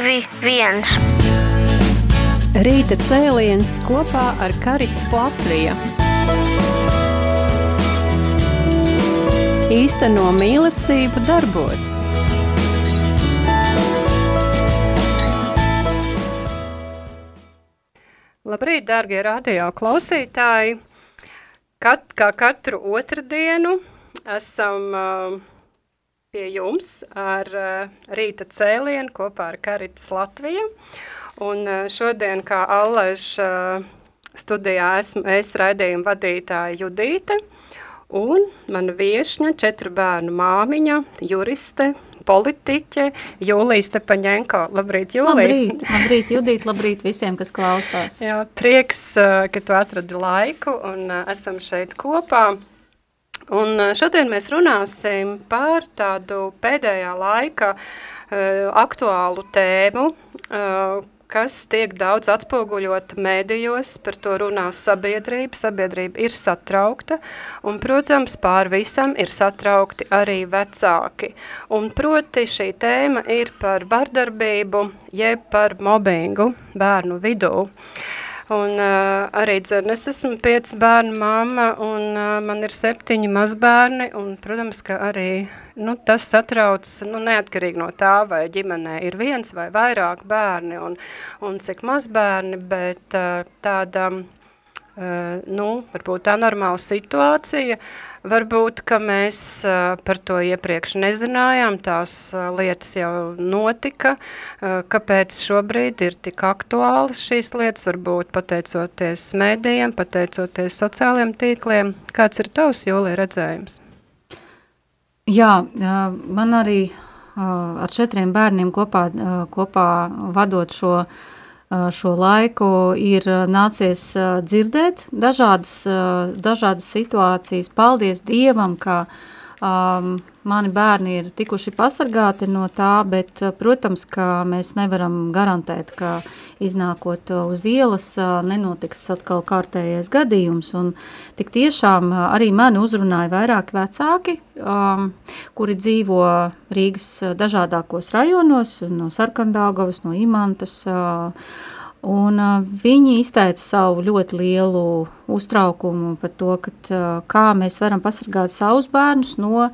1. Rīta cēliens kopā ar Karitas Latviju. Īsteno mīlestību darbos. Labrīt, dārgie radio klausītāji! Kat, kā katru otrdienu esam uh, pie jums ar uh, rīta cēlienu kopā ar Karitas Latviju. Un uh, šodien, kā Allaž uh, studijā, esmu es raidījuma vadītāja Judīte un mana viešņa, četru bērnu māmiņa, juriste, politiķe Jūlija Stepaņenko. Labrīt, Jūlija! Labrīt, labrīt, Judīt, labrīt visiem, kas klausās. Jā, prieks, ka tu atradi laiku un esam šeit kopā. Un šodien mēs runāsim par tādu pēdējā laika uh, aktuālu tēmu, uh, kas tiek daudz atspoguļota mēdījos, par to runā sabiedrība, sabiedrība ir satraukta, un, protams, pār visam ir satraukti arī vecāki. Un proti šī tēma ir par vardarbību, jeb par mobbingu bērnu vidū. Uh, Un uh, arī dzen, es esmu piecu bērnu mamma un uh, man ir septiņi mazbērni un, protams, ka arī nu, tas satrauc nu, neatkarīgi no tā, vai ģimenē ir viens vai vairāk bērni un, un cik mazbērni, bet uh, tāda, uh, nu, varbūt tā normāla situācija Varbūt, ka mēs par to iepriekš nezinājām, tās lietas jau notika, kāpēc šobrīd ir tik aktuālas šīs lietas, varbūt pateicoties mēdījiem, pateicoties sociāliem tīkliem. Kāds ir tavs, Jūlija, redzējums? Jā, man arī ar četriem bērniem kopā, kopā vadot šo uh, šo laiku ir nācies dzirdēt dažādas, dažādas situācijas. Paldies Dievam, ka um, mani bērni ir tikuši pasargāti no tā, bet, protams, ka mēs nevaram garantēt, ka iznākot uz ielas nenotiks atkal kārtējais gadījums. Un tik tiešām arī mani uzrunāja vairāki vecāki, um, kuri dzīvo Rīgas dažādākos rajonos, no Sarkandāgavas, no Imantas, uh, Un, uh, viņi izteica savu ļoti lielu uztraukumu par to, ka, uh, kā mēs varam pasargāt savus bērnus no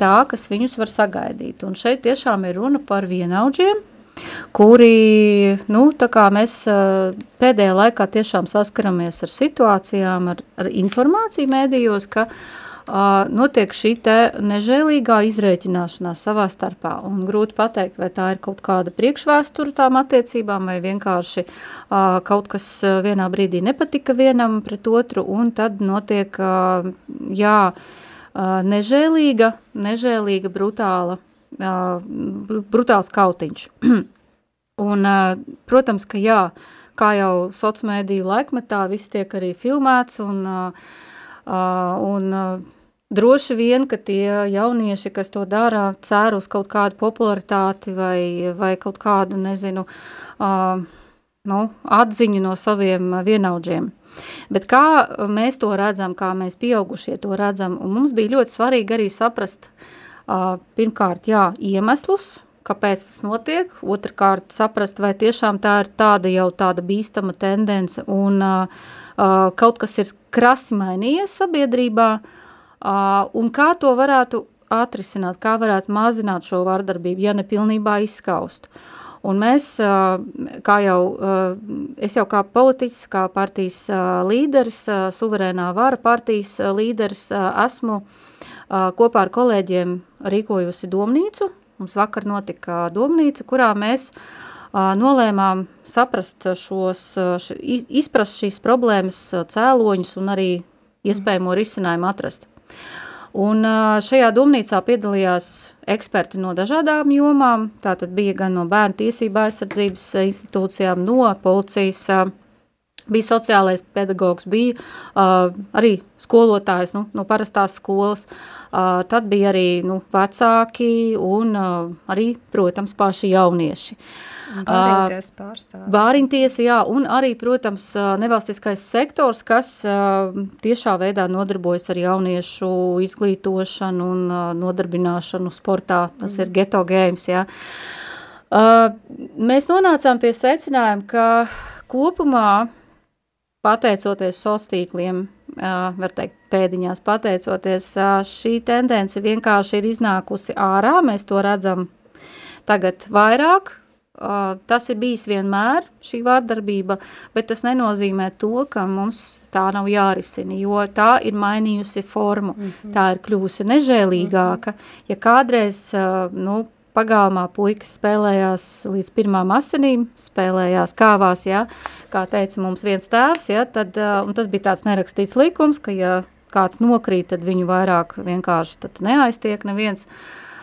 tā, kas viņus var sagaidīt. Un šeit tiešām ir runa par vienaudžiem, kuri, nu, tā kā mēs pēdējā laikā tiešām saskaramies ar situācijām, ar, ar informāciju mēdījos, ka uh, notiek šī te nežēlīgā izrēķināšanās savā starpā. Un grūti pateikt, vai tā ir kaut kāda priekšvēstura tām attiecībām, vai vienkārši uh, kaut kas vienā brīdī nepatika vienam pret otru, un tad notiek, uh, jā, nežēlīga, nežēlīga, brutāla, brutāls kautiņš. un, protams, ka jā, kā jau sociālmēdiju laikmetā, viss tiek arī filmēts un un Droši vien, ka tie jaunieši, kas to dara, cer uz kaut kādu popularitāti vai, vai kaut kādu, nezinu, nu, atziņu no saviem vienaudžiem. Bet kā mēs to redzam, kā mēs pieaugušie to redzam, un mums bija ļoti svarīgi arī saprast, uh, pirmkārt, jā, iemeslus, kāpēc tas notiek, otrkārt saprast, vai tiešām tā ir tāda jau tāda bīstama tendence un uh, uh, kaut kas ir krasi mainījies sabiedrībā, uh, Uh, un kā to varētu atrisināt, kā varētu mazināt šo vardarbību, ja ne pilnībā izskaust. Un mēs, uh, kā jau, uh, es jau kā politiķis, kā partijas uh, līderis, suverēnā vara partijas līderis, esmu kopā ar kolēģiem rīkojusi domnīcu. Mums vakar notika domnīca, kurā mēs nolēmām saprast šos, izprast šīs problēmas cēloņus un arī iespējamo risinājumu atrast. Un šajā domnīcā piedalījās eksperti no dažādām jomām, tātad bija gan no bērnu tiesība aizsardzības institūcijām, no policijas, bija sociālais pedagogs, bija uh, arī skolotājs nu, no parastās skolas, uh, tad bija arī nu, vecāki un uh, arī, protams, paši jaunieši. Uh, Bāriņtiesa pārstāvis. Bāriņtiesa, jā, un arī, protams, nevalstiskais sektors, kas tiešā veidā nodarbojas ar jauniešu izglītošanu un nodarbināšanu sportā. Tas mm. ir geto games, jā. Mēs nonācām pie secinājuma, ka kopumā, pateicoties uh, var teikt, pēdiņās pateicoties, šī tendence vienkārši ir iznākusi ārā. Mēs to redzam tagad vairāk, tas ir bijis vienmēr šī vārdarbība, bet tas nenozīmē to, ka mums tā nav jārisina, jo tā ir mainījusi formu, mm -hmm. tā ir kļuvusi nežēlīgāka. Ja kādreiz, nu, pagalmā puikas spēlējās līdz pirmām asinīm, spēlējās kāvās, ja, kā teica mums viens tēvs, ja, tad, un tas bija tāds nerakstīts likums, ka ja kāds nokrīt, tad viņu vairāk vienkārši tad neaiztiek neviens,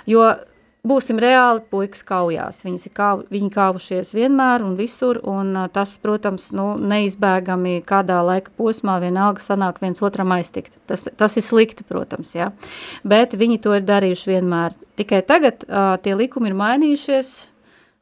jo būsim reāli, puikas kaujās. Viņas ir kāv, viņi kāvušies vienmēr un visur, un tas, protams, nu, neizbēgami kādā laika posmā vienalga sanāk viens otram aiztikt. Tas, tas ir slikti, protams, jā. Bet viņi to ir darījuši vienmēr. Tikai tagad uh, tie likumi ir mainījušies,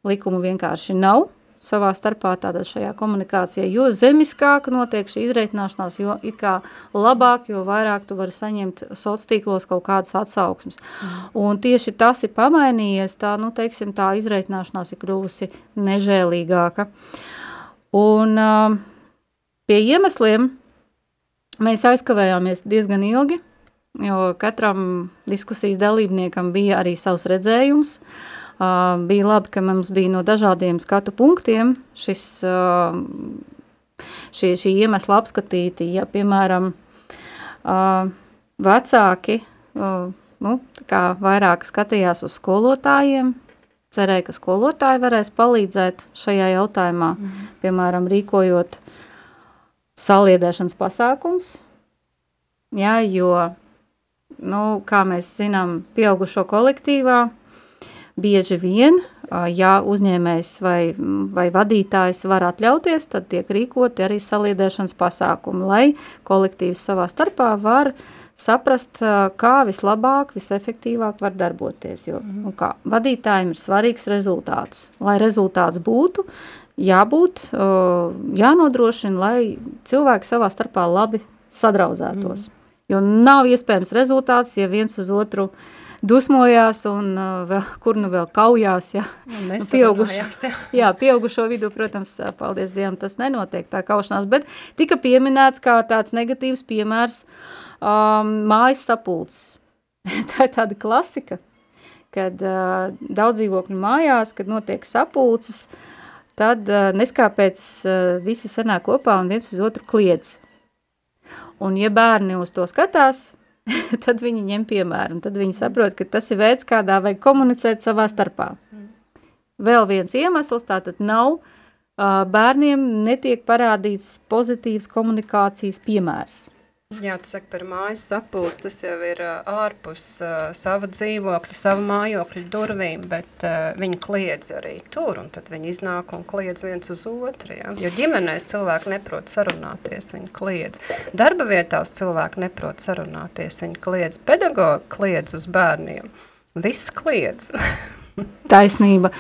likumu vienkārši nav, savā starpā tādā šajā komunikācijā, jo zemiskāk notiek šī izreitināšanās, jo it kā labāk, jo vairāk tu vari saņemt sociālos tīklos kaut kādas atsauksmes. Mm. Un tieši tas ir pamainījies, tā, nu, teiksim, tā izreitināšanās ir kļuvusi nežēlīgāka. Un uh, pie iemesliem mēs aizkavējāmies diezgan ilgi, jo katram diskusijas dalībniekam bija arī savs redzējums, uh, Uh, bija labi, ka mums bija no dažādiem skatu punktiem šis, uh, šie, šī iemesla apskatīti. Ja, piemēram, uh, vecāki nu, vairāk skatījās uz skolotājiem, cerēja, ka skolotāji varēs palīdzēt šajā jautājumā, mm. piemēram, rīkojot saliedēšanas pasākums, ja, jo, nu, kā mēs zinām, pieaugušo kolektīvā, bieži vien, ja uzņēmējs vai, vai vadītājs var atļauties, tad tiek rīkoti arī saliedēšanas pasākumi, lai kolektīvs savā starpā var saprast, kā vislabāk, visefektīvāk var darboties. Jo, mm. kā, vadītājiem ir svarīgs rezultāts. Lai rezultāts būtu, jābūt, jānodrošina, lai cilvēki savā starpā labi sadrauzētos. Mm. Jo nav iespējams rezultāts, ja viens uz otru uh, dusmojās un uh, vēl, kur nu vēl kaujās, ja. Nu, pieaugušo, ja. jā, pieaugušo vidū, protams, paldies Dievam, tas nenotiek tā kaušanās, bet tika pieminēts kā tāds negatīvs piemērs um, mājas sapulcs. tā ir tāda klasika, kad uh, daudz dzīvokļu mājās, kad notiek sapulces, tad uh, neskāpēc uh, visi sanāk kopā un viens uz otru kliedz. Un ja bērni uz to skatās, tad viņi ņem piemēru, un tad viņi saprot, ka tas ir veids, kādā vajag komunicēt savā starpā. Vēl viens iemesls tātad nav, bērniem netiek parādīts pozitīvs komunikācijas piemērs. Jā, tu saki par mājas sapulci, tas jau ir ārpus uh, sava dzīvokļa, sava mājokļa durvīm, bet uh, viņi kliedz arī tur, un tad viņi iznāk un kliedz viens uz otru, ja? jo ģimenēs cilvēki neprot sarunāties, viņi kliedz. Darba vietās cilvēki neprot sarunāties, viņi kliedz. Pedagogi kliedz uz bērniem, viss kliedz. Taisnība.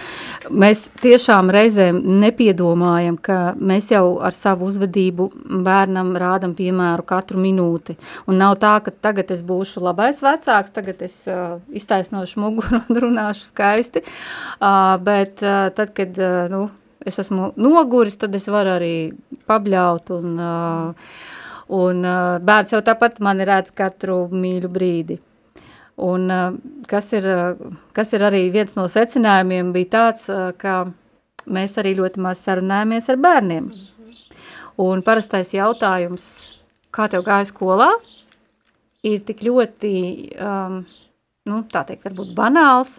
Mēs tiešām reizēm nepiedomājam, ka mēs jau ar savu uzvedību bērnam rādam piemēru katru minūti. Un nav tā, ka tagad es būšu labais vecāks, tagad es uh, iztaisnošu muguru un runāšu skaisti, uh, bet uh, tad, kad uh, nu, es esmu noguris, tad es varu arī pabļaut un, uh, un uh, bērns jau tāpat mani redz katru mīļu brīdi. Un, kas, ir, kas ir arī viens no secinājumiem, bija tāds, ka mēs arī ļoti maz sarunājamies ar bērniem. Un parastais jautājums, kā tev gāja skolā, ir tik ļoti, um, nu, tā teikt, varbūt banāls,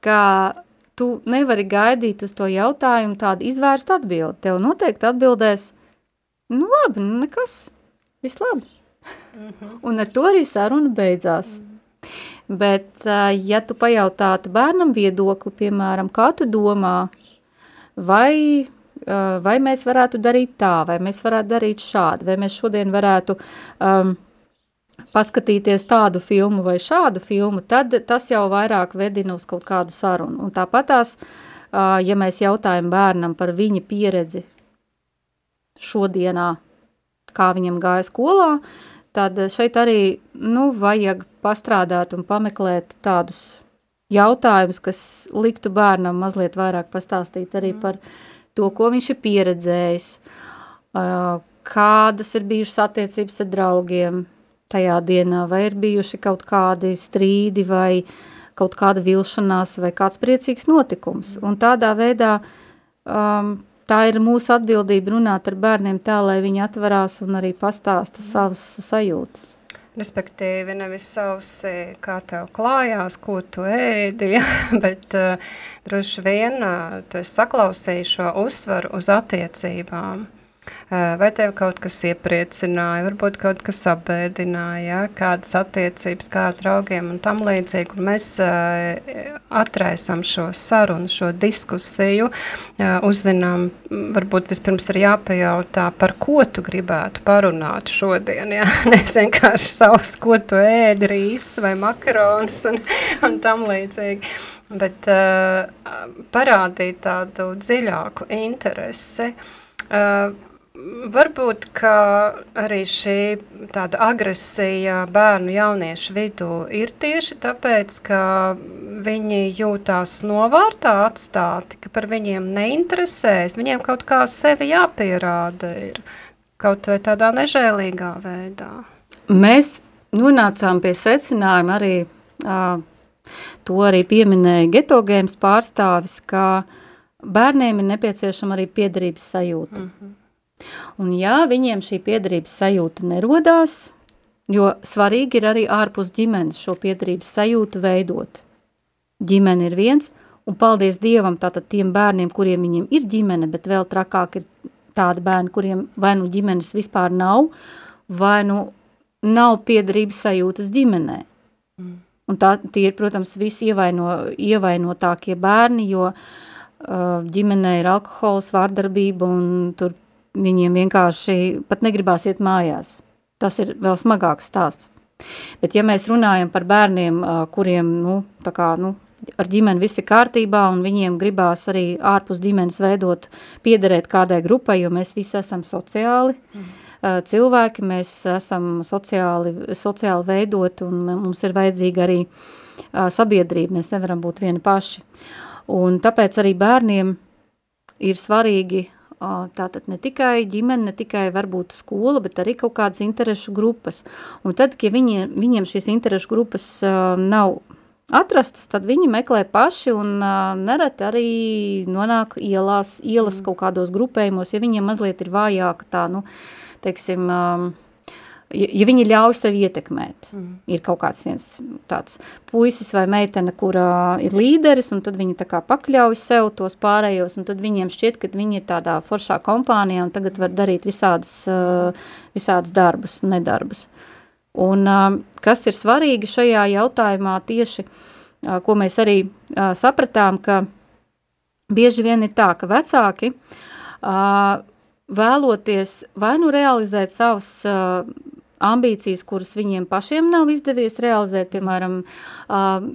ka tu nevari gaidīt uz to jautājumu tādu izvērstu atbildi. Tev noteikti atbildēs, nu labi, nu nekas, viss labi. Mm -hmm. Un ar to arī saruna beidzās. Mm -hmm. Bet, ja tu pajautātu bērnam viedokli, piemēram, kā tu domā, vai, vai mēs varētu darīt tā, vai mēs varētu darīt šādi, vai mēs šodien varētu um, paskatīties tādu filmu vai šādu filmu, tad tas jau vairāk vedina uz kaut kādu sarunu. Un tāpatās, uh, ja mēs jautājam bērnam par viņa pieredzi šodienā, kā viņam gāja skolā, tad šeit arī nu, vajag pastrādāt un pameklēt tādus jautājums, kas liktu bērnam mazliet vairāk pastāstīt arī mm. par to, ko viņš ir pieredzējis, kādas ir bijušas attiecības ar draugiem tajā dienā, vai ir bijuši kaut kādi strīdi vai kaut kāda vilšanās vai kāds priecīgs notikums. Un tādā veidā um, tā ir mūsu atbildība runāt ar bērniem tā, lai viņi atverās un arī pastāsta savas sajūtas. Respektīvi, nevis sausi, kā tev klājās, ko tu ēdi, ja? bet uh, droši vien uh, tu esi saklausījis šo uzsvaru uz attiecībām. Vai tev kaut kas iepriecināja, varbūt kaut kas apbēdināja, kādas attiecības kā ar draugiem un tam līdzīgi. Un mēs atraisam šo sarunu, šo diskusiju, uzzinām, varbūt vispirms ir jāpajautā, par ko tu gribētu parunāt šodien, jā, nes vienkārši savus, ko tu ēdi, rīsus vai makaronus un, un tam līdzīgi. Bet uh, parādīt tādu dziļāku interesi. Uh, Varbūt arī šī tāda agresija bērnu jauniešu vidū ir tieši tāpēc, ka viņi jūtās novārtā atstāti, ka par viņiem neinteresēs, viņiem kaut kā sevi jāpierāda ir kaut vai tādā nežēlīgā veidā. Mēs nonācām pie secinājuma arī, to arī pieminēja getogēms pārstāvis, ka bērniem ir nepieciešama arī piederības sajūta. Mm -hmm Un ja viņiem šī piederības sajūta nerodās, jo svarīgi ir arī ārpus ģimenes šo piederības sajūtu veidot. Ģimene ir viens, un paldies Dievam tātad tiem bērniem, kuriem viņiem ir ģimene, bet vēl trakāk ir tādi bērni, kuriem vai nu ģimenes vispār nav, vai nu nav piederības sajūtas ģimenē. Mm. Un tā, tie ir, protams, visi ievaino, ievainotākie bērni, jo uh, ģimenē ir alkohols, vārdarbība un tur viņiem vienkārši pat negribās iet mājās. Tas ir vēl smagāks stāsts. Bet ja mēs runājam par bērniem, kuriem, nu, tā kā, nu, ar ģimeni viss ir kārtībā un viņiem gribās arī ārpus ģimenes veidot, piederēt kādai grupai, jo mēs visi esam sociāli mm. cilvēki, mēs esam sociāli, sociāli veidoti un mums ir vajadzīga arī sabiedrība, mēs nevaram būt vieni paši. Un tāpēc arī bērniem ir svarīgi tātad ne tikai ģimene, ne tikai varbūt skola, bet arī kaut kādas interešu grupas. Un tad, ja viņi, viņiem šīs interešu grupas nav atrastas, tad viņi meklē paši un nereti arī nonāk ielās, ielas mm. kaut kādos grupējumos, ja viņiem mazliet ir vājāka tā, nu, teiksim, ja, viņi ļauj sev ietekmēt, mm. ir kaut kāds viens tāds puisis vai meitene, kura ir līderis, un tad viņi tā kā pakļauj sev tos pārējos, un tad viņiem šķiet, ka viņi ir tādā foršā kompānijā, un tagad var darīt visādas, visādas darbus, nedarbus. Un kas ir svarīgi šajā jautājumā tieši, ko mēs arī sapratām, ka bieži vien ir tā, ka vecāki vēloties vai nu realizēt savas uh, ambīcijas, kuras viņiem pašiem nav izdevies realizēt, piemēram, uh,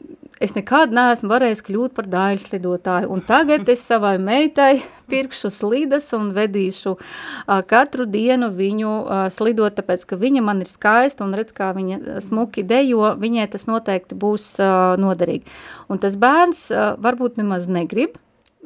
es nekad neesmu varējis kļūt par daļslidotāju, un tagad es savai meitai pirkšu slidas un vedīšu uh, katru dienu viņu uh, slidot, tāpēc, ka viņa man ir skaista un redz, kā viņa smuki dejo, viņai tas noteikti būs uh, noderīgi. Un tas bērns uh, varbūt nemaz negrib,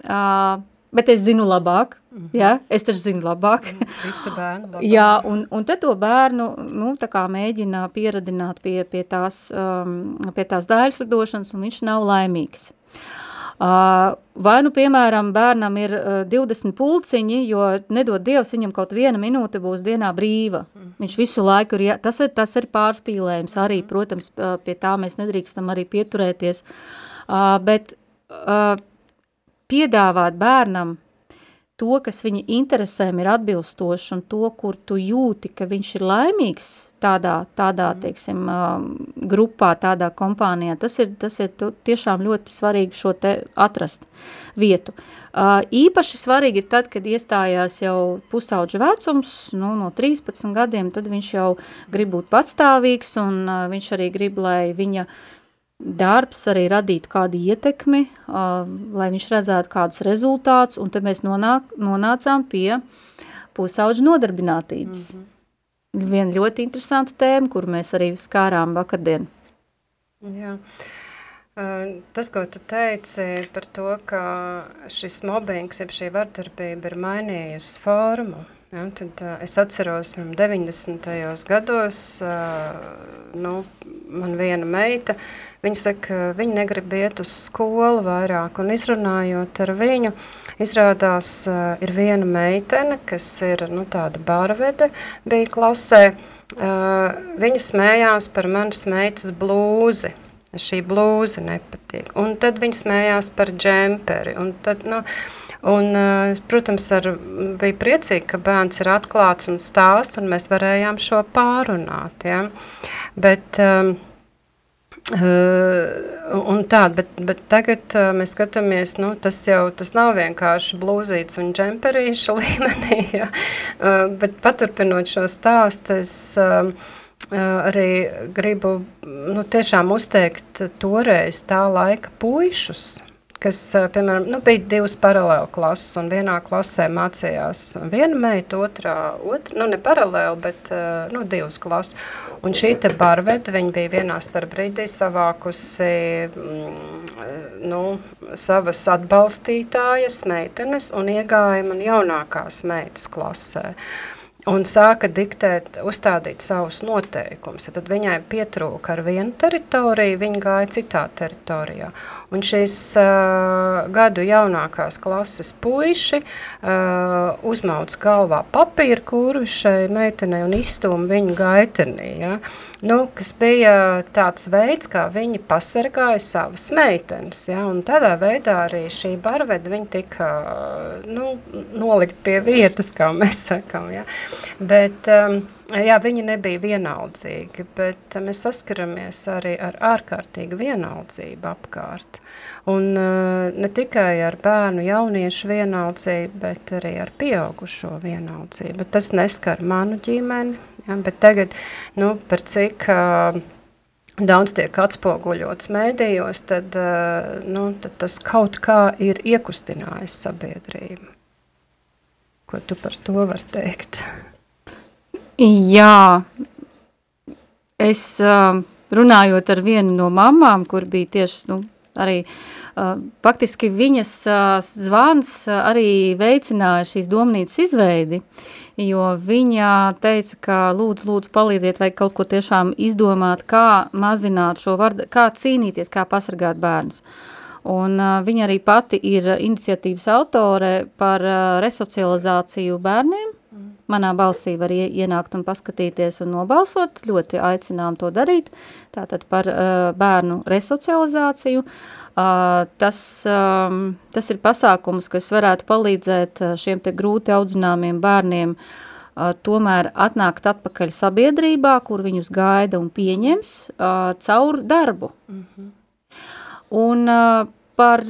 uh, bet es zinu labāk, mm -hmm. ja? es taču zinu labāk. Visu bērnu labāk. jā, un, un tad to bērnu, nu, tā kā mēģina pieradināt pie, pie tās, um, pie tās dāļslidošanas, un viņš nav laimīgs. Uh, vai nu, piemēram, bērnam ir uh, 20 pulciņi, jo nedod Dievs, viņam kaut viena minūte būs dienā brīva. Mm. Viņš visu laiku ir, jā, tas ir, tas ir pārspīlējums arī, protams, pie tā mēs nedrīkstam arī pieturēties, uh, bet uh, piedāvāt bērnam to, kas viņa interesēm ir atbilstoši un to, kur tu jūti, ka viņš ir laimīgs tādā, tādā mm. teiksim, grupā, tādā kompānijā, tas ir, tas ir tiešām ļoti svarīgi šo te atrast vietu. Īpaši svarīgi ir tad, kad iestājās jau pusauģa vecums, nu, no 13 gadiem, tad viņš jau grib būt patstāvīgs un viņš arī grib, lai viņa uh, darbs arī radītu kādu ietekmi, uh, lai viņš redzētu kādus rezultātus, un tad mēs nonāk, nonācām pie pusauģu nodarbinātības. Mm -hmm. Viena ļoti interesanta tēma, kur mēs arī skārām vakardien. Jā. Tas, ko tu teici par to, ka šis mobbings, jeb šī vardarbība ir mainījusi formu, Ja, tad, uh, es atceros, ka 90. gados uh, nu, man viena meita, viņa saka, ka viņa negrib iet uz skolu vairāk, un izrunājot ar viņu, izrādās, ir viena meitene, kas ir nu, tāda bārvede, bija klasē, viņa smējās par manas meitas blūzi, šī blūze nepatīk, un tad viņa smējās par džemperi, un tad, nu, Un, protams, ar, bija priecīgi, ka bērns ir atklāts un stāst, un mēs varējām šo pārunāt. Ja? Bet, um, Uh, tā, bet, bet tagad uh, mēs skatāmies, nu, tas jau tas nav vienkārši blūzīts un džemperīša līmenī, ja? uh, bet paturpinot šo stāstu, es uh, arī gribu nu, tiešām uzteikt toreiz tā laika puišus, kas, piemēram, nu, bija divas paralēli klases, un vienā klasē mācījās viena meita, otrā, otra, nu, ne paralēli, bet, nu, divas klases. Un šī te barveta, viņa bija vienā starp brīdī savākusi, mm, nu, savas atbalstītājas meitenes un iegāja man jaunākās meitas klasē. Uh, un sāka diktēt, uzstādīt savus noteikumus. Tad viņai pietrūka ar vienu teritoriju, viņa gāja citā teritorijā. Un šīs uh, gadu jaunākās klases puiši uh, uzmauc galvā papīra kurvi šai meitenei un izstūma viņu gaitenī. Ja? Nu, kas bija tāds veids, kā viņi pasargāja savas meitenes. Ja? Un tādā veidā arī šī barveda tika nu, nolikt pie vietas, kā mēs sakam. Ja? Bet, um, jā, viņi nebija vienaldzīgi, bet uh, mēs saskaramies arī ar ārkārtīgu vienaldzību apkārt. Un uh, ne tikai ar bērnu jauniešu vienaldzību, bet arī ar pieaugušo vienaldzību. Tas neskar manu ģimeni, ja, bet tagad, nu, par cik... Uh, daudz tiek atspoguļots mēdījos, tad, uh, nu, tad tas kaut kā ir iekustinājis sabiedrību. Ko tu par to vari teikt? Jā, es runājot ar vienu no mamām, kur bija tieši, nu, arī faktiski viņas zvans arī veicināja šīs domnīcas izveidi, jo viņa teica, ka lūdzu, lūdzu palīdziet vai kaut ko tiešām izdomāt, kā mazināt šo vardu, kā cīnīties, kā pasargāt bērnus. Un uh, viņa arī pati ir iniciatīvas autore par uh, resocializāciju bērniem, Manā balsī var ienākt un paskatīties un nobalsot, ļoti aicinām to darīt, tātad par uh, bērnu resocializāciju. Uh, tas, um, tas ir pasākums, kas varētu palīdzēt šiem te grūti audzināmiem bērniem uh, tomēr atnākt atpakaļ sabiedrībā, kur viņus gaida un pieņems uh, caur darbu. Mm -hmm. Un uh, par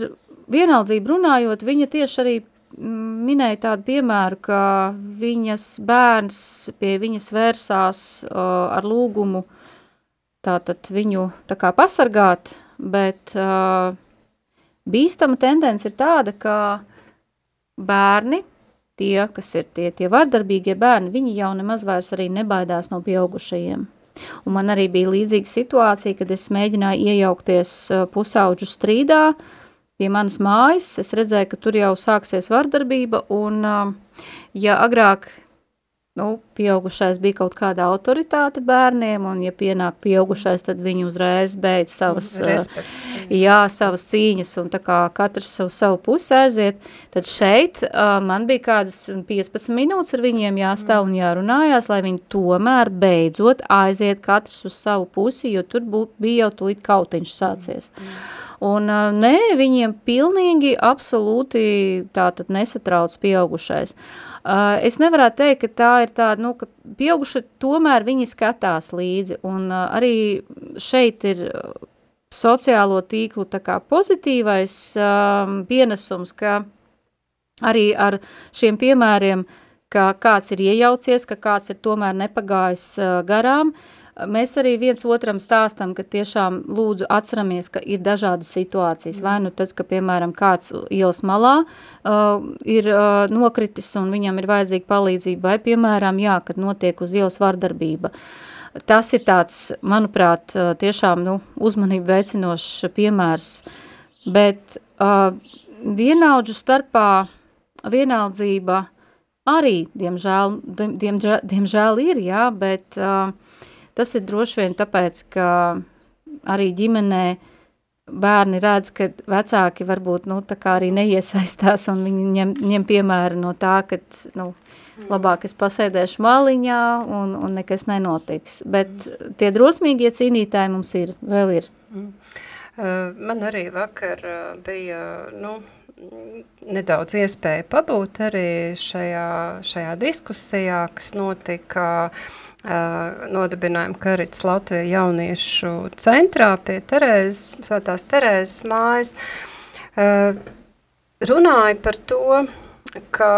vienaldzību runājot, viņa tieši arī minēja tādu piemēru, ka viņas bērns pie viņas vērsās uh, ar lūgumu tātad viņu tā kā pasargāt, bet uh, bīstama tendence ir tāda, ka bērni, tie, kas ir tie, tie vardarbīgie bērni, viņi jau nemaz vairs arī nebaidās no pieaugušajiem. Un man arī bija līdzīga situācija, kad es mēģināju iejaukties pusauģu strīdā, uh, pie manas mājas, es redzēju, ka tur jau sāksies vardarbība, un ja agrāk nu, pieaugušais bija kaut kāda autoritāte bērniem, un ja pienāk pieaugušais, tad viņi uzreiz beidz savas, Respekts. jā, savas cīņas, un tā kā katrs savu, savu pusi aiziet, tad šeit uh, man bija kādas 15 minūtes ar viņiem jāstāv un jārunājās, lai viņi tomēr beidzot aiziet katrs uz savu pusi, jo tur bū, bija jau tūlīt kautiņš sācies. Mm. Un nē, viņiem pilnīgi absolūti tātad nesatrauc pieaugušais. Es nevarētu teikt, ka tā ir tāda, nu, ka pieauguši tomēr viņi skatās līdzi, un arī šeit ir sociālo tīklu tā kā pozitīvais um, pienesums, ka arī ar šiem piemēriem, ka kāds ir iejaucies, ka kāds ir tomēr nepagājis uh, garām, uh, Mēs arī viens otram stāstam, ka tiešām lūdzu atceramies, ka ir dažādas situācijas. Vai nu tas, ka, piemēram, kāds ielas malā uh, ir uh, nokritis un viņam ir vajadzīga palīdzība, vai, piemēram, jā, kad notiek uz ielas vardarbība. tas ir tāds, manuprāt, tiešām nu, uzmanību veicinošs piemērs, bet uh, vienaudžu starpā vienaldzība arī, diemžēl, diemžēl, diemžēl ir, jā, bet uh, tas ir droši vien tāpēc, ka arī ģimenē bērni redz, ka vecāki varbūt, nu, arī neiesaistās un viņi ņem, ņem piemēru no tā, ka, nu, labāk es pasēdēšu maliņā un, un nekas nenotiks. Bet tie drosmīgie cīnītāji mums ir, vēl ir. Mm. Man arī vakar bija, nu, nedaudz iespēja pabūt arī šajā, šajā diskusijā, kas notika uh, nodibinājuma Karits Latvija jauniešu centrā pie Terēzes, Svētās Terēzes mājas. Uh, runāja par to, ka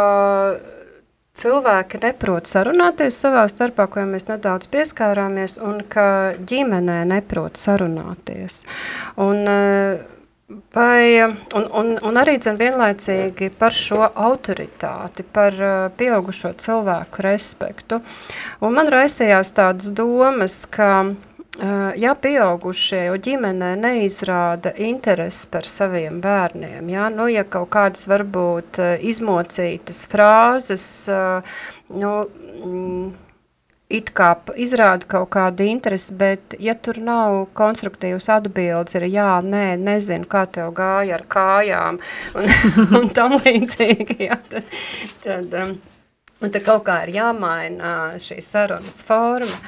cilvēki neprot sarunāties savā starpā, ko mēs nedaudz pieskārāmies, un ka ģimenē neprot sarunāties. Un, Vai, un, un, un arī dzen, vienlaicīgi par šo autoritāti, par pieaugušo cilvēku respektu. Un man raisījās tādas domas, ka ja pieaugušie jau ģimenē neizrāda interesi par saviem bērniem, ja, nu, ja kaut kādas varbūt izmocītas frāzes, nu, mm, it kā izrāda kaut kādu interesi, bet ja tur nav konstruktīvas atbildes, ir jā, nē, nezinu, kā tev gāja ar kājām un, un tam līdzīgi, ja, tad, tad, um, un tad kaut kā ir jāmaina šī sarunas forma.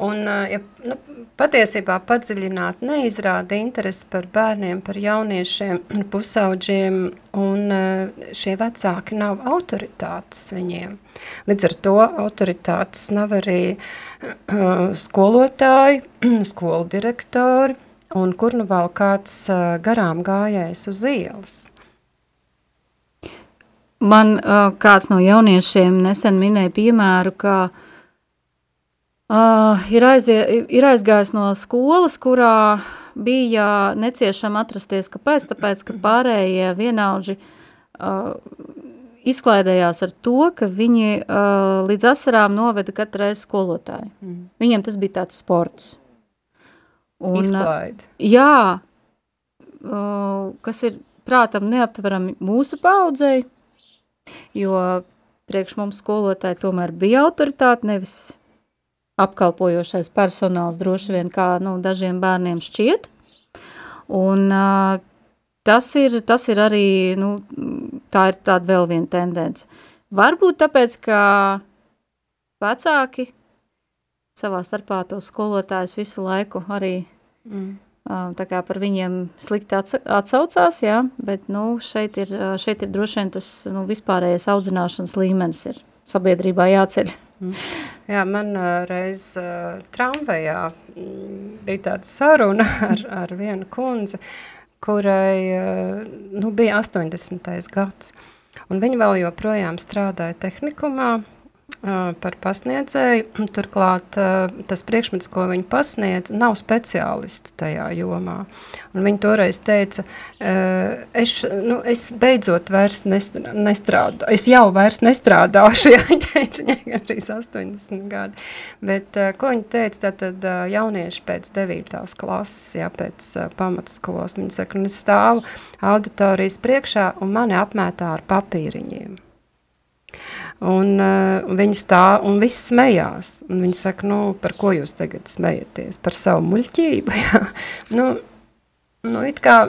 Un, ja nu, patiesībā padziļināt neizrāda interesi par bērniem, par jauniešiem, pusauģiem, un šie vecāki nav autoritātes viņiem. Līdz ar to autoritātes nav arī uh, skolotāji, skolu direktori, un kur nu vēl kāds uh, garām gājējs uz ielas. Man uh, kāds no jauniešiem nesen minēja piemēru, ka uh, Uh, ir, aizie, ir aizgājis no skolas, kurā bija neciešama atrasties. Kāpēc? Tāpēc, ka pārējie vienaudži uh, izklaidējās ar to, ka viņi uh, līdz asarām noveda katru reizi skolotāju. Mm. Viņiem tas bija tāds sports. Un, Izklaid. Jā, uh, kas ir prātam neaptverami mūsu paudzei, jo priekš mums skolotāji tomēr bija autoritāte, nevis apkalpojošais personāls droši vien kā nu, dažiem bērniem šķiet. Un uh, tas, ir, tas ir arī, nu, tā ir tāda vēl viena tendence. Varbūt tāpēc, ka vecāki savā starpā tos skolotājus visu laiku arī mm. uh, tā kā par viņiem slikti atsaucās, jā, bet, nu, šeit ir, šeit ir droši vien tas, nu, vispārējais audzināšanas līmenis ir sabiedrībā jāceļ. Mm. Jā, man reiz uh, tramvajā mm, bija tāda saruna ar, ar vienu kundzi, kurai uh, nu, bija 80. gads. Un viņa vēl joprojām strādāja tehnikumā, par pasniedzēju. Turklāt tas priekšmets, ko viņi pasniedz, nav speciālisti tajā jomā. Un viņi toreiz teica, es, nu, es beidzot vairs nestrādāju, es jau vairs nestrādāšu, ja viņi teica, viņai gandrīz 80 gadi. Bet, ko viņi teica, tad jaunieši pēc 9. klases, jā, pēc pamatskolas, viņi saka, un es stāvu auditorijas priekšā un mani apmētā ar papīriņiem. Un uh, viņi stāv un viss smējās. Un viņi saka, nu, par ko jūs tagad smejaties? Par savu muļķību, jā. nu, nu, it kā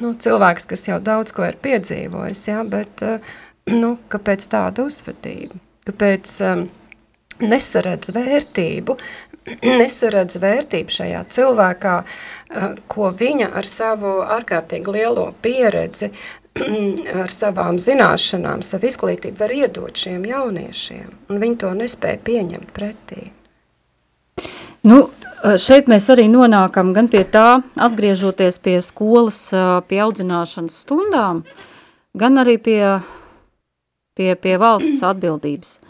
nu, cilvēks, kas jau daudz ko ir piedzīvojis, jā, bet, uh, nu, kāpēc tāda uzvedība? Kāpēc um, nesaredz vērtību, nesaredz vērtību šajā cilvēkā, uh, ko viņa ar savu ārkārtīgi lielo pieredzi ar savām zināšanām, savu izglītību var iedot šiem jauniešiem, un viņi to nespēja pieņemt pretī. Nu, šeit mēs arī nonākam gan pie tā, atgriežoties pie skolas, pie audzināšanas stundām, gan arī pie, pie, pie valsts atbildības.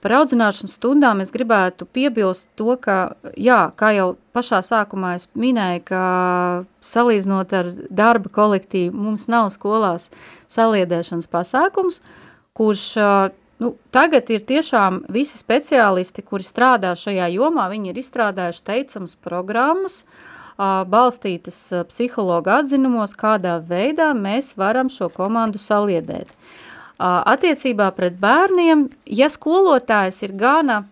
Par audzināšanas stundām es gribētu piebilst to, ka, jā, kā jau pašā sākumā es minēju, ka salīdzinot ar darba kolektīvu, mums nav skolās saliedēšanas pasākums, kurš nu, tagad ir tiešām visi speciālisti, kuri strādā šajā jomā, viņi ir izstrādājuši teicamas programmas, balstītas psihologa atzinumos, kādā veidā mēs varam šo komandu saliedēt. Attiecībā pret bērniem, ja skolotājs ir gana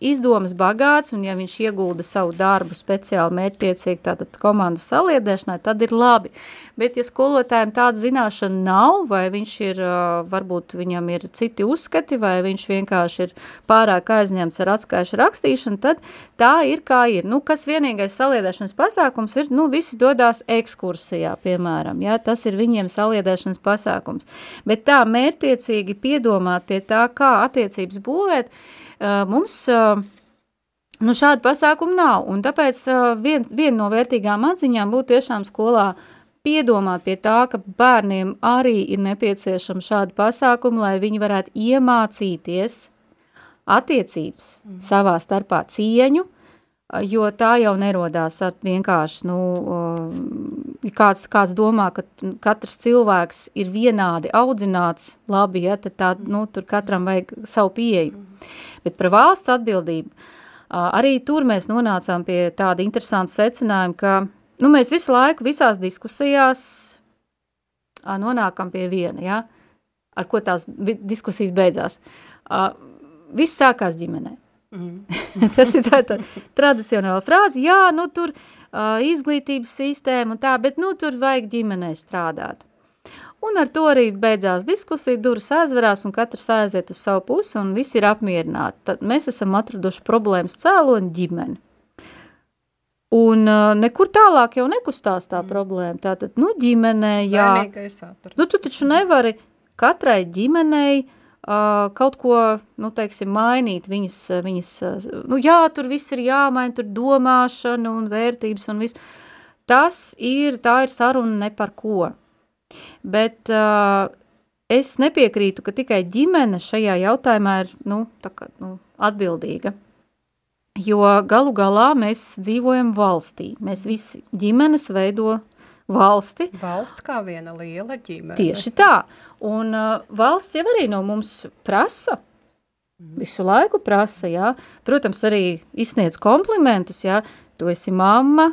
izdomas bagāts, un ja viņš iegulda savu darbu speciāli mērķtiecīgi tātad komandas saliedēšanai, tad ir labi. Bet, ja skolotājiem tāda zināšana nav, vai viņš ir, varbūt viņam ir citi uzskati, vai viņš vienkārši ir pārāk aizņemts ar atskaišu rakstīšanu, tad tā ir kā ir. Nu, kas vienīgais saliedēšanas pasākums ir, nu, visi dodās ekskursijā, piemēram, ja, tas ir viņiem saliedēšanas pasākums. Bet tā mērķtiecīgi piedomāt pie tā, kā attiecības būvēt, mums nu, šādu pasākumu nav, un tāpēc vien, viena no vērtīgām atziņām būtu tiešām skolā piedomāt pie tā, ka bērniem arī ir nepieciešama šāda pasākuma, lai viņi varētu iemācīties attiecības mm. savā starpā cieņu, jo tā jau nerodās ar vienkārši, nu, kāds, kāds domā, ka katrs cilvēks ir vienādi audzināts labi, ja, tad tā, nu, tur katram vajag savu pieeju. Mm. Bet par valsts atbildību arī tur mēs nonācām pie tāda interesanta secinājuma, ka nu, mēs visu laiku visās diskusijās nonākam pie viena, ja? ar ko tās diskusijas beidzās. Viss sākās ģimenē. Mm. Tas ir tāda tradicionāla frāze, jā, nu tur uh, izglītības sistēma un tā, bet nu tur vajag ģimenē strādāt. Un ar to arī beidzās diskusija, durvis aizverās un katrs aiziet uz savu pusi un visi ir apmierināti. Tad mēs esam atraduši problēmas cēloni ģimeni. Un uh, nekur tālāk jau nekustās tā mm. problēma. Tātad, nu, ģimenē, jā. Nu, tu taču nevari katrai ģimenei uh, kaut ko, nu, teiksim, mainīt viņas, viņas, nu, jā, tur viss ir jāmaina, tur domāšana un vērtības un viss. Tas ir, tā ir saruna ne par ko. Bet uh, es nepiekrītu, ka tikai ģimene šajā jautājumā ir nu, kā, nu, atbildīga. Jo galu galā mēs dzīvojam valstī. Mēs visi ģimenes veido valsti. Valsts kā viena liela ģimene. Tieši tā. Un uh, valsts jau arī no mums prasa. Visu laiku prasa, jā. Protams, arī izsniedz komplimentus, jā. Tu esi mamma,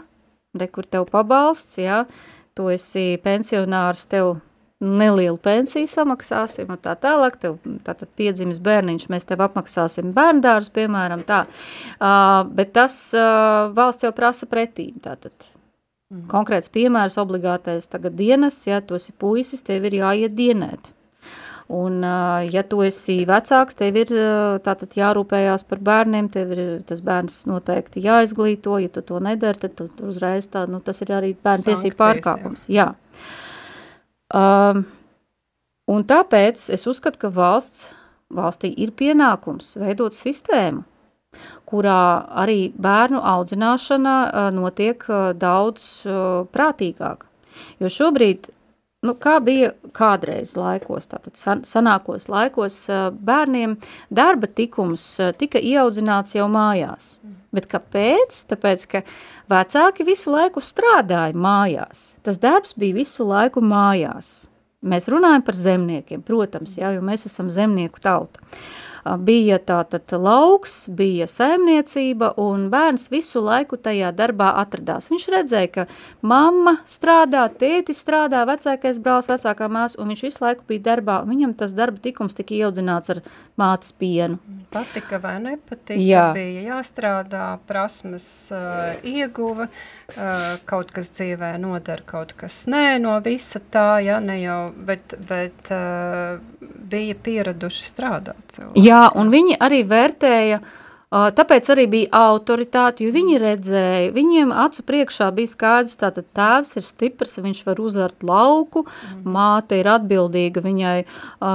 re, kur tev pabalsts, jā. Uh, tu esi pensionārs, tev nelielu pensiju samaksāsim un tā tālāk, tev tātad piedzimis bērniņš, mēs tev apmaksāsim bērndārus, piemēram, tā. Uh, bet tas uh, valsts jau prasa pretīm, tātad mm. konkrēts piemērs, obligātais tagad dienests, ja tu esi puisis, tev ir jāiet dienēt. Un, ja tu esi vecāks, tev ir tātad jārūpējās par bērniem, tev ir tas bērns noteikti jāizglīto, ja tu to nedari, tad tu, uzreiz tā, nu, tas ir arī bērnu tiesību pārkāpums. Jā. jā. Um, un tāpēc es uzskatu, ka valsts, valstī ir pienākums veidot sistēmu, kurā arī bērnu audzināšana notiek daudz prātīgāk. Jo šobrīd Nu, kā bija kādreiz laikos, tātad sanākos laikos, bērniem darba tikums tika ieaudzināts jau mājās. Bet kāpēc? Tāpēc, ka vecāki visu laiku strādāja mājās. Tas darbs bija visu laiku mājās. Mēs runājam par zemniekiem, protams, jā, jo mēs esam zemnieku tauta. Uh, bija tātad lauks, bija saimniecība, un bērns visu laiku tajā darbā atradās. Viņš redzēja, ka mamma strādā, tētis strādā, vecākais brālis, vecākā māsa, un viņš visu laiku bija darbā, viņam tas darba tikums tika ieaudzināts ar mātes pienu. Patika vai nepatika, Jā. bija jāstrādā, prasmes uh, ieguva, uh, kaut kas dzīvē nodara, kaut kas nē, no visa tā, ja, ne jau, bet, bet uh, bija pieraduši strādāt cilvēki. Jā, un viņi arī vērtēja, tāpēc arī bija autoritāte, jo viņi redzēja, viņiem acu priekšā bija skaidrs, tātad tēvs ir stiprs, viņš var uzvert lauku, mm. māte ir atbildīga, viņai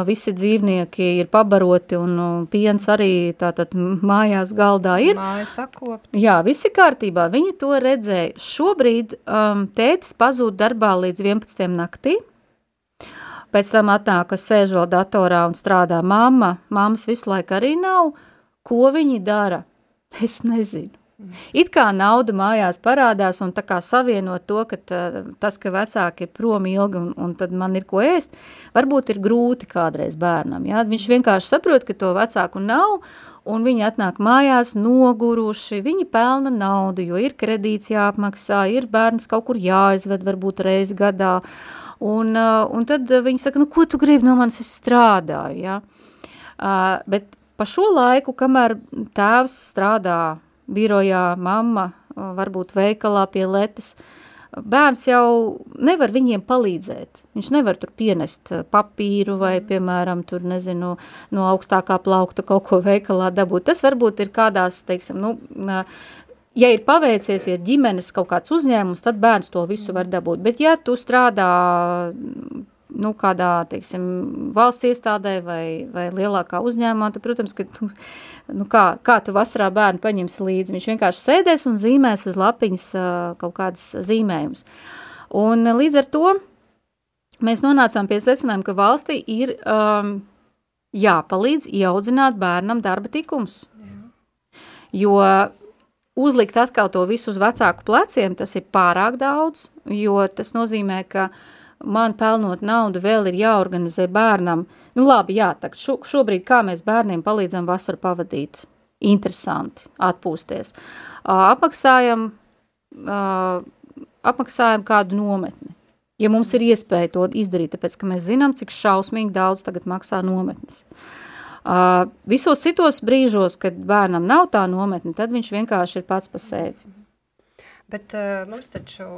visi dzīvnieki ir pabaroti un piens arī tātad mājās galdā ir. Māja sakopt. Jā, visi kārtībā, viņi to redzēja. Šobrīd um, tētis pazūd darbā līdz 11. naktī, pēc tam atnāk, ka sēž vēl datorā un strādā mamma, mammas visu laiku arī nav, ko viņi dara? Es nezinu. It kā nauda mājās parādās un tā kā savienot to, ka tā, tas, ka vecāki ir prom ilgi un, un tad man ir ko ēst, varbūt ir grūti kādreiz bērnam. Ja? Viņš vienkārši saprot, ka to vecāku nav un viņi atnāk mājās noguruši, viņi pelna naudu, jo ir kredīts jāapmaksā, ir bērns kaut kur jāizved varbūt reizi gadā, un, un tad viņi saka, nu, ko tu gribi no manis, es strādāju, ja? Uh, bet pa šo laiku, kamēr tēvs strādā birojā, mamma, varbūt veikalā pie letes, bērns jau nevar viņiem palīdzēt. Viņš nevar tur pienest papīru vai, piemēram, tur, nezinu, no augstākā plaukta kaut ko veikalā dabūt. Tas varbūt ir kādās, teiksim, nu, ja ir paveicies, ir ģimenes kaut kāds uzņēmums, tad bērns to visu var dabūt. Bet ja tu strādā nu, kādā, teiksim, valsts iestādē vai, vai lielākā uzņēmumā, tad, protams, ka, tu, nu, kā, kā tu vasarā bērnu paņemsi līdzi, viņš vienkārši sēdēs un zīmēs uz lapiņas kaut kādas zīmējumus. Un līdz ar to mēs nonācām pie secinājuma, ka valstī ir um, jāpalīdz ieaudzināt bērnam darba tikums. Jo uzlikt atkal to visu uz vecāku pleciem, tas ir pārāk daudz, jo tas nozīmē, ka man pelnot naudu vēl ir jāorganizē bērnam. Nu labi, jā, tā šo, šobrīd kā mēs bērniem palīdzam vasaru pavadīt? Interesanti, atpūsties. Apmaksājam, apmaksājam kādu nometni. Ja mums ir iespēja to izdarīt, tāpēc, ka mēs zinām, cik šausmīgi daudz tagad maksā nometnes. Uh, visos citos brīžos, kad bērnam nav tā nometne, tad viņš vienkārši ir pats pa sevi. Bet uh, mums taču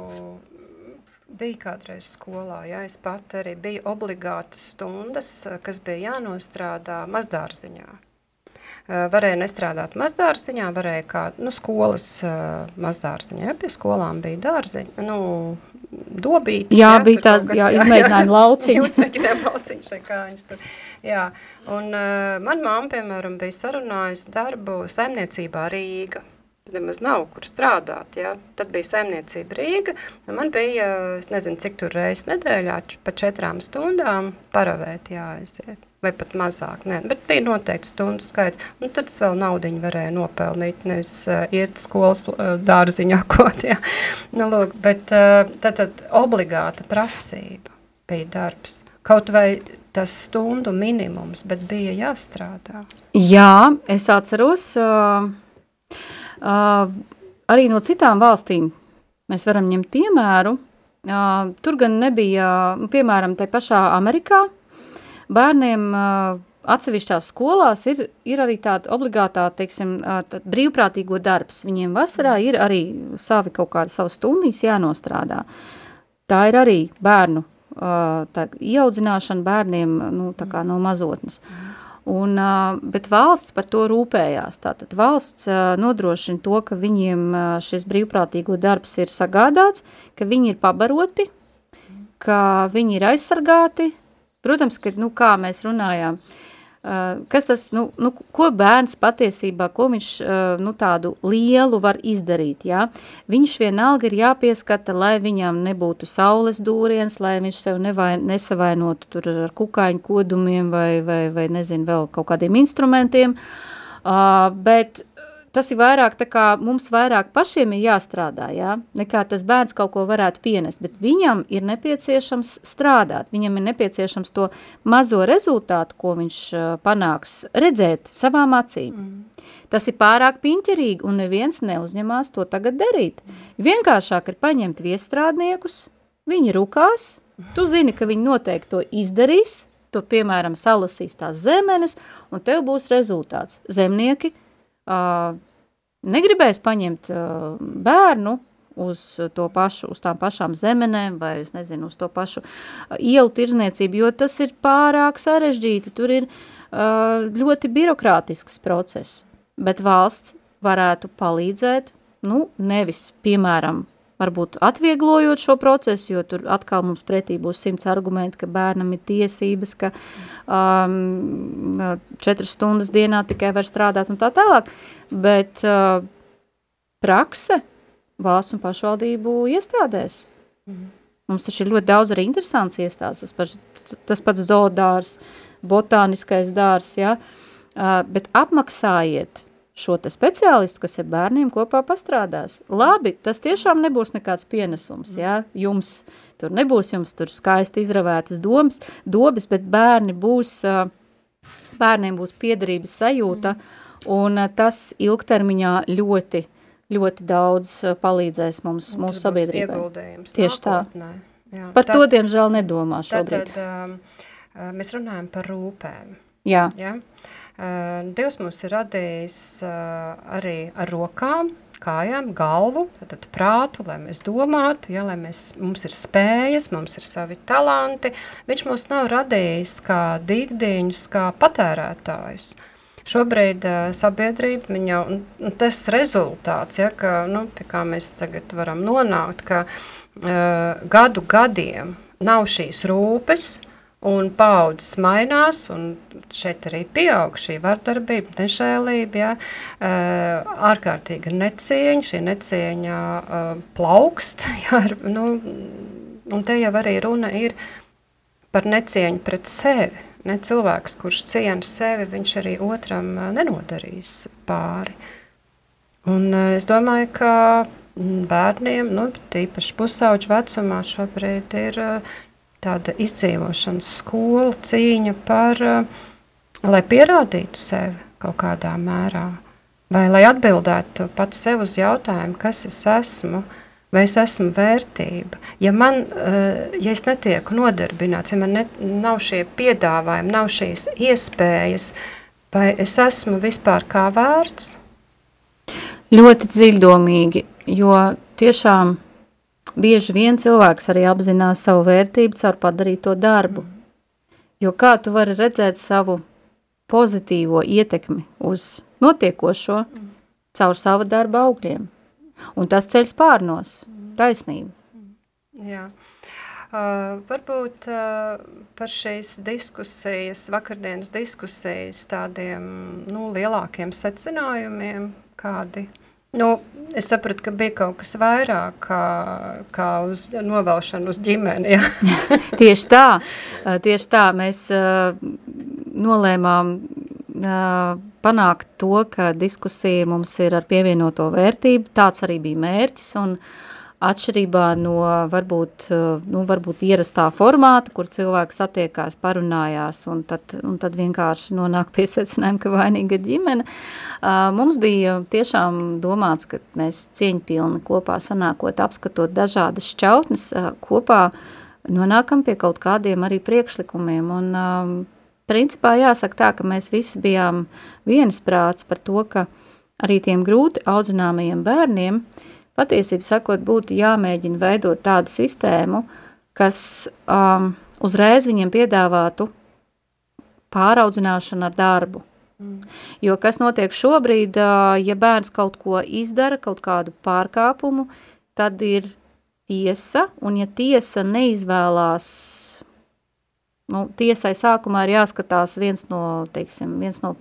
Bija kādreiz skolā, jā, es pat arī biju obligātas stundas, kas bija jānostrādā mazdārziņā. Varēja nestrādāt mazdārziņā, varēja kā, nu, skolas mazdārziņā, ja, pie skolām bija dārziņa, nu, dobītas. Jā, jā bija tāda, jā, izmēģinājuma lauciņa. Izmēģinājuma lauciņš vai kā viņš tur, jā. Un uh, man mamma, piemēram, bija sarunājusi darbu saimniecībā Rīga nemaz nav kur strādāt. Ja? Tad bija saimniecība Rīga, man bija, es nezinu, cik tur reizes nedēļā, pa četrām stundām paravēt jāaiziet. Vai pat mazāk, ne. bet bija noteikti stundu skaits. Un tad es vēl naudiņu varēju nopelnīt, nevis uh, iet skolas uh, dārziņā kaut, ja. Nu, lūk, bet uh, tad, tad obligāta prasība bija darbs. Kaut vai tas stundu minimums, bet bija jāstrādā. Jā, es atceros, Uh, arī no citām valstīm mēs varam ņemt piemēru. Tur gan nebija, piemēram, tai pašā Amerikā, bērniem atsevišķās skolās ir, ir arī tāda obligātā, teiksim, tā brīvprātīgo darbs. Viņiem vasarā ir arī savi kaut kādi savas stundīs jānostrādā. Tā ir arī bērnu tā, ieaudzināšana bērniem nu, tā kā no mazotnes. Mm. Un, bet valsts par to rūpējās. Tātad valsts nodrošina to, ka viņiem šis brīvprātīgo darbs ir sagādāts, ka viņi ir pabaroti, ka viņi ir aizsargāti. Protams, ka, nu, kā mēs runājām, uh, kas tas, nu, nu, ko bērns patiesībā, ko viņš uh, nu, tādu lielu var izdarīt, jā? Viņš vienalga ir jāpieskata, lai viņam nebūtu saules dūriens, lai viņš sev nevai, nesavainotu tur ar kukaiņu kodumiem vai, vai, vai nezinu, vēl kaut kādiem instrumentiem, uh, bet tas ir vairāk tā kā mums vairāk pašiem ir jāstrādā, jā, nekā tas bērns kaut ko varētu pienest, bet viņam ir nepieciešams strādāt, viņam ir nepieciešams to mazo rezultātu, ko viņš panāks, redzēt savām acīm. Mm. Tas ir pārāk piņķerīgi un neviens neuzņemās to tagad darīt. Vienkāršāk ir paņemt viestrādniekus, viņi rukās, tu zini, ka viņi noteikti to izdarīs, tu, piemēram, salasīs tās zemenes, un tev būs rezultāts. Zemnieki uh, negribēs paņemt uh, bērnu uz to pašu, uz tām pašām zemenēm vai, es nezinu, uz to pašu uh, ielu tirzniecību, jo tas ir pārāk sarežģīti, tur ir uh, ļoti birokrātisks process, bet valsts varētu palīdzēt, nu, nevis, piemēram, varbūt atvieglojot šo procesu, jo tur atkal mums pretī būs simts argumenti, ka bērnam ir tiesības, ka um, četras stundas dienā tikai var strādāt un tā tālāk, bet uh, prakse valsts un pašvaldību iestādēs. Mhm. Mums taču ir ļoti daudz arī interesants iestādes, tas pats, tas pats zoodārs, botāniskais dārs, ja? uh, bet apmaksājiet šo te speciālistu, kas ar bērniem kopā pastrādās. Labi, tas tiešām nebūs nekāds pienesums, jā, jums tur nebūs jums tur skaisti izravētas domas, dobas, bet bērni būs, bērniem būs piederības sajūta, un tas ilgtermiņā ļoti, ļoti daudz palīdzēs mums, un mūsu sabiedrībai. Tieši nākotnē. tā. Jā, Par tad, to, diemžēl, nedomā šobrīd. Tad, um, mēs runājam par rūpēm. Jā. Ja? Dievs mums ir radījis arī ar rokām, kājām, galvu, tad prātu, lai mēs domātu, ja, lai mēs, mums ir spējas, mums ir savi talanti. Viņš mūs nav radījis kā dīgdiņus, kā patērētājus. Šobrīd uh, sabiedrība, viņa, un tas rezultāts, ja, ka, nu, pie kā mēs tagad varam nonākt, ka uh, gadu gadiem nav šīs rūpes, uh, Un paudzes mainās, un šeit arī pieaug šī vardarbība, nežēlība, ja, uh, ārkārtīga necieņa, šī necieņa uh, plaukst, ja, nu, un te jau arī runa ir par necieņu pret sevi. Ne cilvēks, kurš ciena sevi, viņš arī otram uh, nenodarīs pāri. Un es domāju, ka bērniem, nu, tīpaši pusauģu vecumā šobrīd ir tāda izdzīvošanas skola, cīņa par, eh, lai pierādītu sevi kaut kādā mērā, vai lai atbildētu pats sev uz jautājumu, kas es esmu, vai es esmu vērtība. Ja man, eh, ja es netieku nodarbināts, ja man ne, nav šie piedāvājumi, nav šīs iespējas, vai es esmu vispār kā vērts? Ļoti dziļdomīgi, jo tiešām bieži vien cilvēks arī apzinās savu vērtību caur padarīto darbu. Jo kā tu vari redzēt savu pozitīvo ietekmi uz notiekošo caur sava darba augļiem. Un tas ceļš pārnos, taisnība. Jā. Uh, varbūt uh, par šīs diskusijas, vakardienas diskusijas tādiem nu, lielākiem secinājumiem, kādi Nu, es sapratu, ka bija kaut kas vairāk kā, kā uz novēlšanu uz ģimeni. Tieši tā, tieši tā. Mēs uh, nolēmām uh, panākt to, ka diskusija mums ir ar pievienoto vērtību. Tāds arī bija mērķis un uh, atšķirībā no varbūt, eh, nu, varbūt ierastā formāta, kur cilvēks satiekās, parunājās un tad, un tad vienkārši nonāk pie secinājuma, ka vainīga ir ģimene. Mums bija tiešām domāts, ka mēs cieņpilni kopā sanākot, apskatot dažādas šķautnes, kopā nonākam pie kaut kādiem arī priekšlikumiem un principā jāsaka tā, ka mēs visi bijām viensprāts par to, ka arī tiem grūti audzināmajiem bērniem uh, patiesībā sakot, būtu jāmēģina veidot tādu sistēmu, kas um, uzreiz viņiem piedāvātu pāraudzināšanu ar darbu. Mm. Jo kas notiek šobrīd, uh, ja bērns kaut ko izdara, kaut kādu pārkāpumu, tad ir tiesa, un ja tiesa neizvēlās Nu, tiesai sākumā ir jāskatās viens no, teiksim, viens no,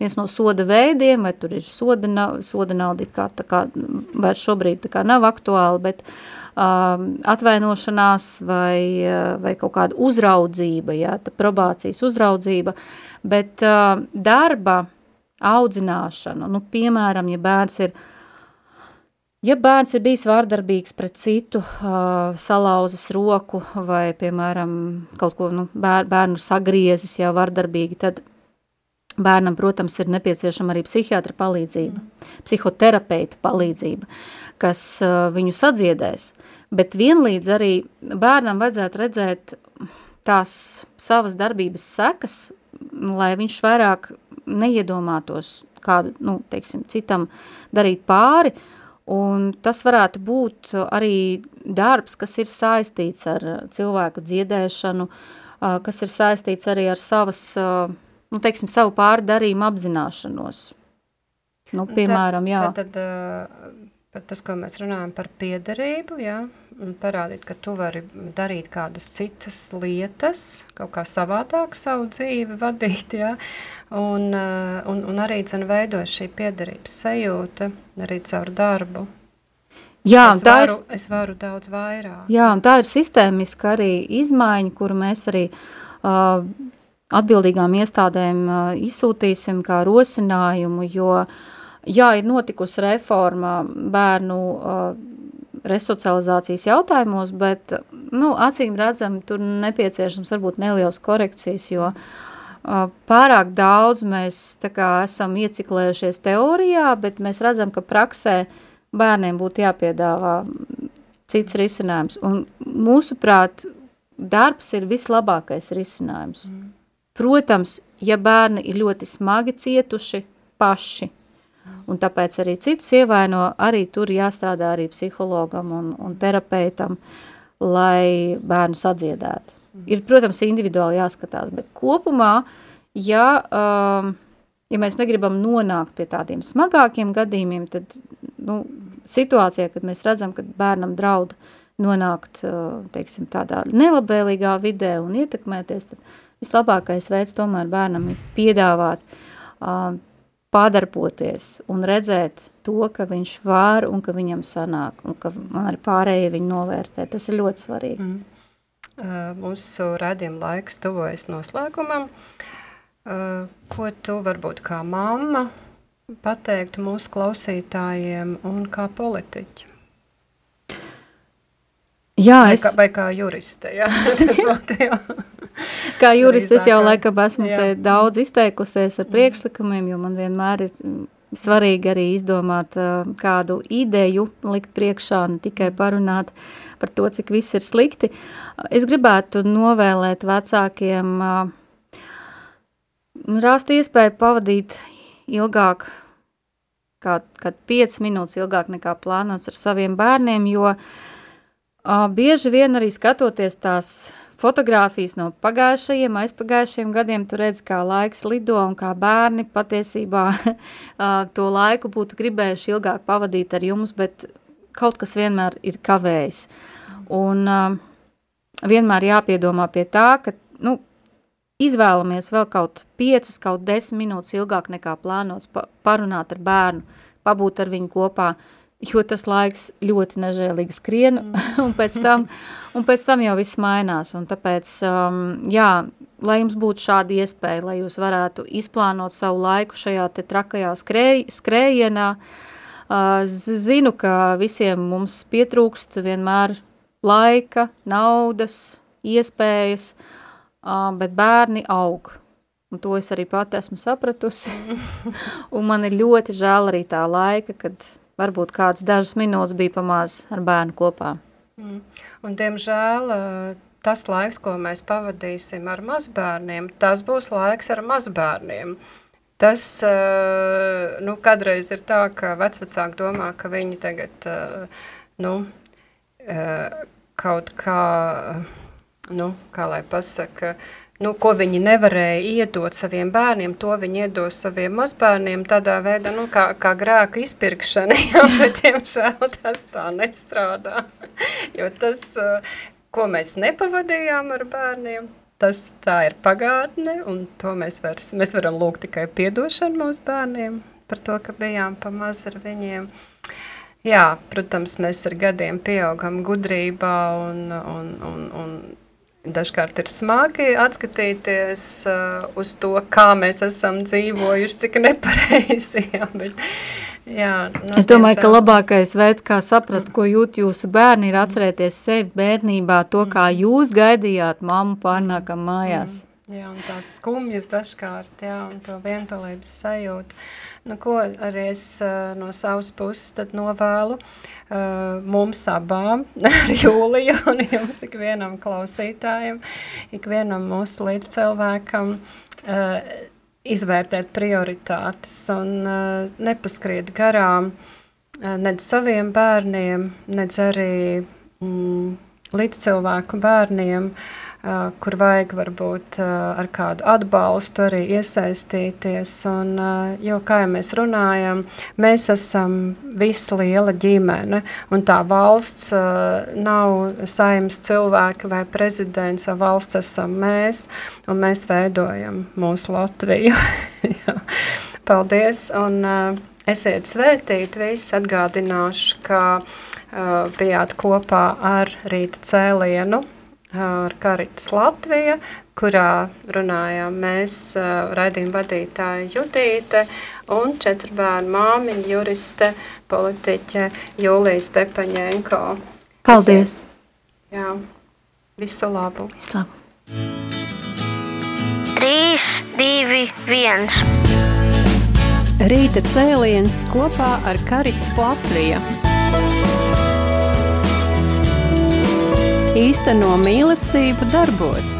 viens no soda veidiem, vai tur ir soda, soda nauda, kā, tā kā vairs šobrīd tā kā nav aktuāli, bet um, atvainošanās vai, vai kaut kāda uzraudzība, jā, tā probācijas uzraudzība, bet uh, darba audzināšana, nu, piemēram, ja bērns ir uh, Ja bērns ir bijis vārdarbīgs pret citu, uh, salauzis roku vai, piemēram, kaut ko nu, bēr, bērnu sagriezis jau vārdarbīgi, tad bērnam, protams, ir nepieciešama arī psihiatra palīdzība, psihoterapeita palīdzība, kas uh, viņu sadziedēs. Bet vienlīdz arī bērnam vajadzētu redzēt tās savas darbības sekas, lai viņš vairāk neiedomātos kādu, nu, teiksim, citam darīt pāri, uh, Un tas varētu būt arī darbs, kas ir saistīts ar cilvēku dziedēšanu, kas ir saistīts arī ar savas, nu, teiksim, savu pārdarījumu apzināšanos. Nu, piemēram, jā. Tad, tad, tad tas, ko mēs runājam par piederību, jā, parādīt, ka tu vari darīt kādas citas lietas, kaut kā savādāk savu dzīvi vadīt, ja? un, uh, un, un arī cen veidojas šī piederības sajūta arī caur darbu. Jā, es, tā varu, ir, es varu daudz vairāk. Jā, un tā ir sistēmiska arī izmaiņa, kuru mēs arī uh, atbildīgām iestādēm izsūtīsim kā rosinājumu, jo, jā, ir notikusi reforma bērnu resocializācijas jautājumos, bet, nu, acīm redzam, tur nepieciešams varbūt nelielas korekcijas, jo pārāk daudz mēs tā kā esam ieciklējušies teorijā, bet mēs redzam, ka praksē bērniem būtu jāpiedāvā cits risinājums. Un mūsuprāt, darbs ir vislabākais risinājums. Mm. Protams, ja bērni ir ļoti smagi cietuši paši, un tāpēc arī citus ievaino, arī tur jāstrādā arī psihologam un, un terapeitam, lai bērnu sadziedētu. Mm. Ir, protams, individuāli jāskatās, bet kopumā, ja, um, ja mēs negribam nonākt pie tādiem smagākiem gadījumiem, tad nu, situācijā, kad mēs redzam, ka bērnam draud nonākt, uh, teiksim, tādā nelabēlīgā vidē un ietekmēties, tad vislabākais veids tomēr bērnam ir piedāvāt uh, padarboties un redzēt to, ka viņš var un ka viņam sanāk, un ka arī pārējie viņu novērtē. Tas ir ļoti svarīgi. Mm. Uh, mūsu redzījuma laiks tuvojas noslēgumam. Uh, ko tu varbūt kā mamma pateiktu mūsu klausītājiem un kā politiķi? Jā, vai, es... kā, vai kā juriste, jā, tas būtu, jā. kā juriste es jau laikam esmu daudz izteikusies ar priekšlikumiem, jo man vienmēr ir mm, svarīgi arī izdomāt uh, kādu ideju, likt priekšā, ne tikai parunāt par to, cik viss ir slikti. Es gribētu novēlēt vecākiem uh, rast iespēju pavadīt ilgāk, kā, kā 5 minūtes ilgāk nekā plānots ar saviem bērniem, jo uh, Bieži vien arī skatoties tās fotogrāfijas no pagājušajiem, aizpagājušajiem gadiem, tu redz, kā laiks lido un kā bērni patiesībā to laiku būtu gribējuši ilgāk pavadīt ar jums, bet kaut kas vienmēr ir kavējis. Un vienmēr jāpiedomā pie tā, ka, nu, izvēlamies vēl kaut 5, kaut 10 minūtes ilgāk nekā plānots parunāt ar bērnu, pabūt ar viņu kopā, jo tas laiks ļoti nežēlīgi skrien, mm. un, pēc tam, un pēc tam jau viss mainās, un tāpēc, um, jā, lai jums būtu šāda iespēja, lai jūs varētu izplānot savu laiku šajā te trakajā skrēj, skrējienā, uh, zinu, ka visiem mums pietrūkst vienmēr laika, naudas, iespējas, uh, bet bērni aug, un to es arī pat esmu sapratusi, un man ir ļoti žēl arī tā laika, kad varbūt kāds dažas minūtes bija pamāz ar bērnu kopā. Mm. Un, diemžēl, tas laiks, ko mēs pavadīsim ar mazbērniem, tas būs laiks ar mazbērniem. Tas, nu, kādreiz ir tā, ka vecvecāki domā, ka viņi tagad, nu, kaut kā, nu, kā lai pasaka, nu, ko viņi nevarēja iedot saviem bērniem, to viņi iedos saviem mazbērniem tādā veidā, nu, kā, kā grēka izpirkšana, jā, bet, diemžēl, tas tā nestrādā, jo tas, ko mēs nepavadījām ar bērniem, tas tā ir pagātne, un to mēs, vairs, mēs varam lūgt tikai piedošanu mūsu bērniem par to, ka bijām pa maz ar viņiem. Jā, protams, mēs ar gadiem pieaugam gudrībā un, un, un, un Dažkārt ir smagi atskatīties uh, uz to, kā mēs esam dzīvojuši, cik nepareizi. Jā, bet, jā, no es domāju, tiešām. ka labākais veids, kā saprast, ko jūt jūsu bērni, ir atcerēties sevi bērnībā, to, kā mm. jūs gaidījāt mammu pārnākam mājās. Mm. Jā, un tās skumjas dažkārt, jā, un to vientulības sajūtu. Nu, ko arī es uh, no savas puses tad novēlu. Uh, mums abām, ar Jūliju un jums ikvienam klausītājam, ikvienam mūsu līdzcilvēkam, uh, izvērtēt prioritātes un uh, nepaskriet garām uh, nedz saviem bērniem, nedz arī mm, līdzcilvēku bērniem, uh, kur vajag varbūt ar kādu atbalstu arī iesaistīties. Un, jo, kā jau mēs runājam, mēs esam visa liela ģimene, un tā valsts nav saimnes cilvēki vai prezidents, valsts esam mēs, un mēs veidojam mūsu Latviju. Paldies! Un, Esiet svētīti, visi atgādināšu, ka uh, bijāt kopā ar rīta cēlienu ar Karitas Latviju, kurā runājām mēs, raidījuma vadītāja Judīte un četru bērnu māmiņa, juriste, politiķe Jūlija Stepaņenko. Paldies! Jā, visu labu! Visu labu! 3, 2, 1. Rīta cēliens kopā ar Karitas Latviju. Īsteno mīlestību darbos.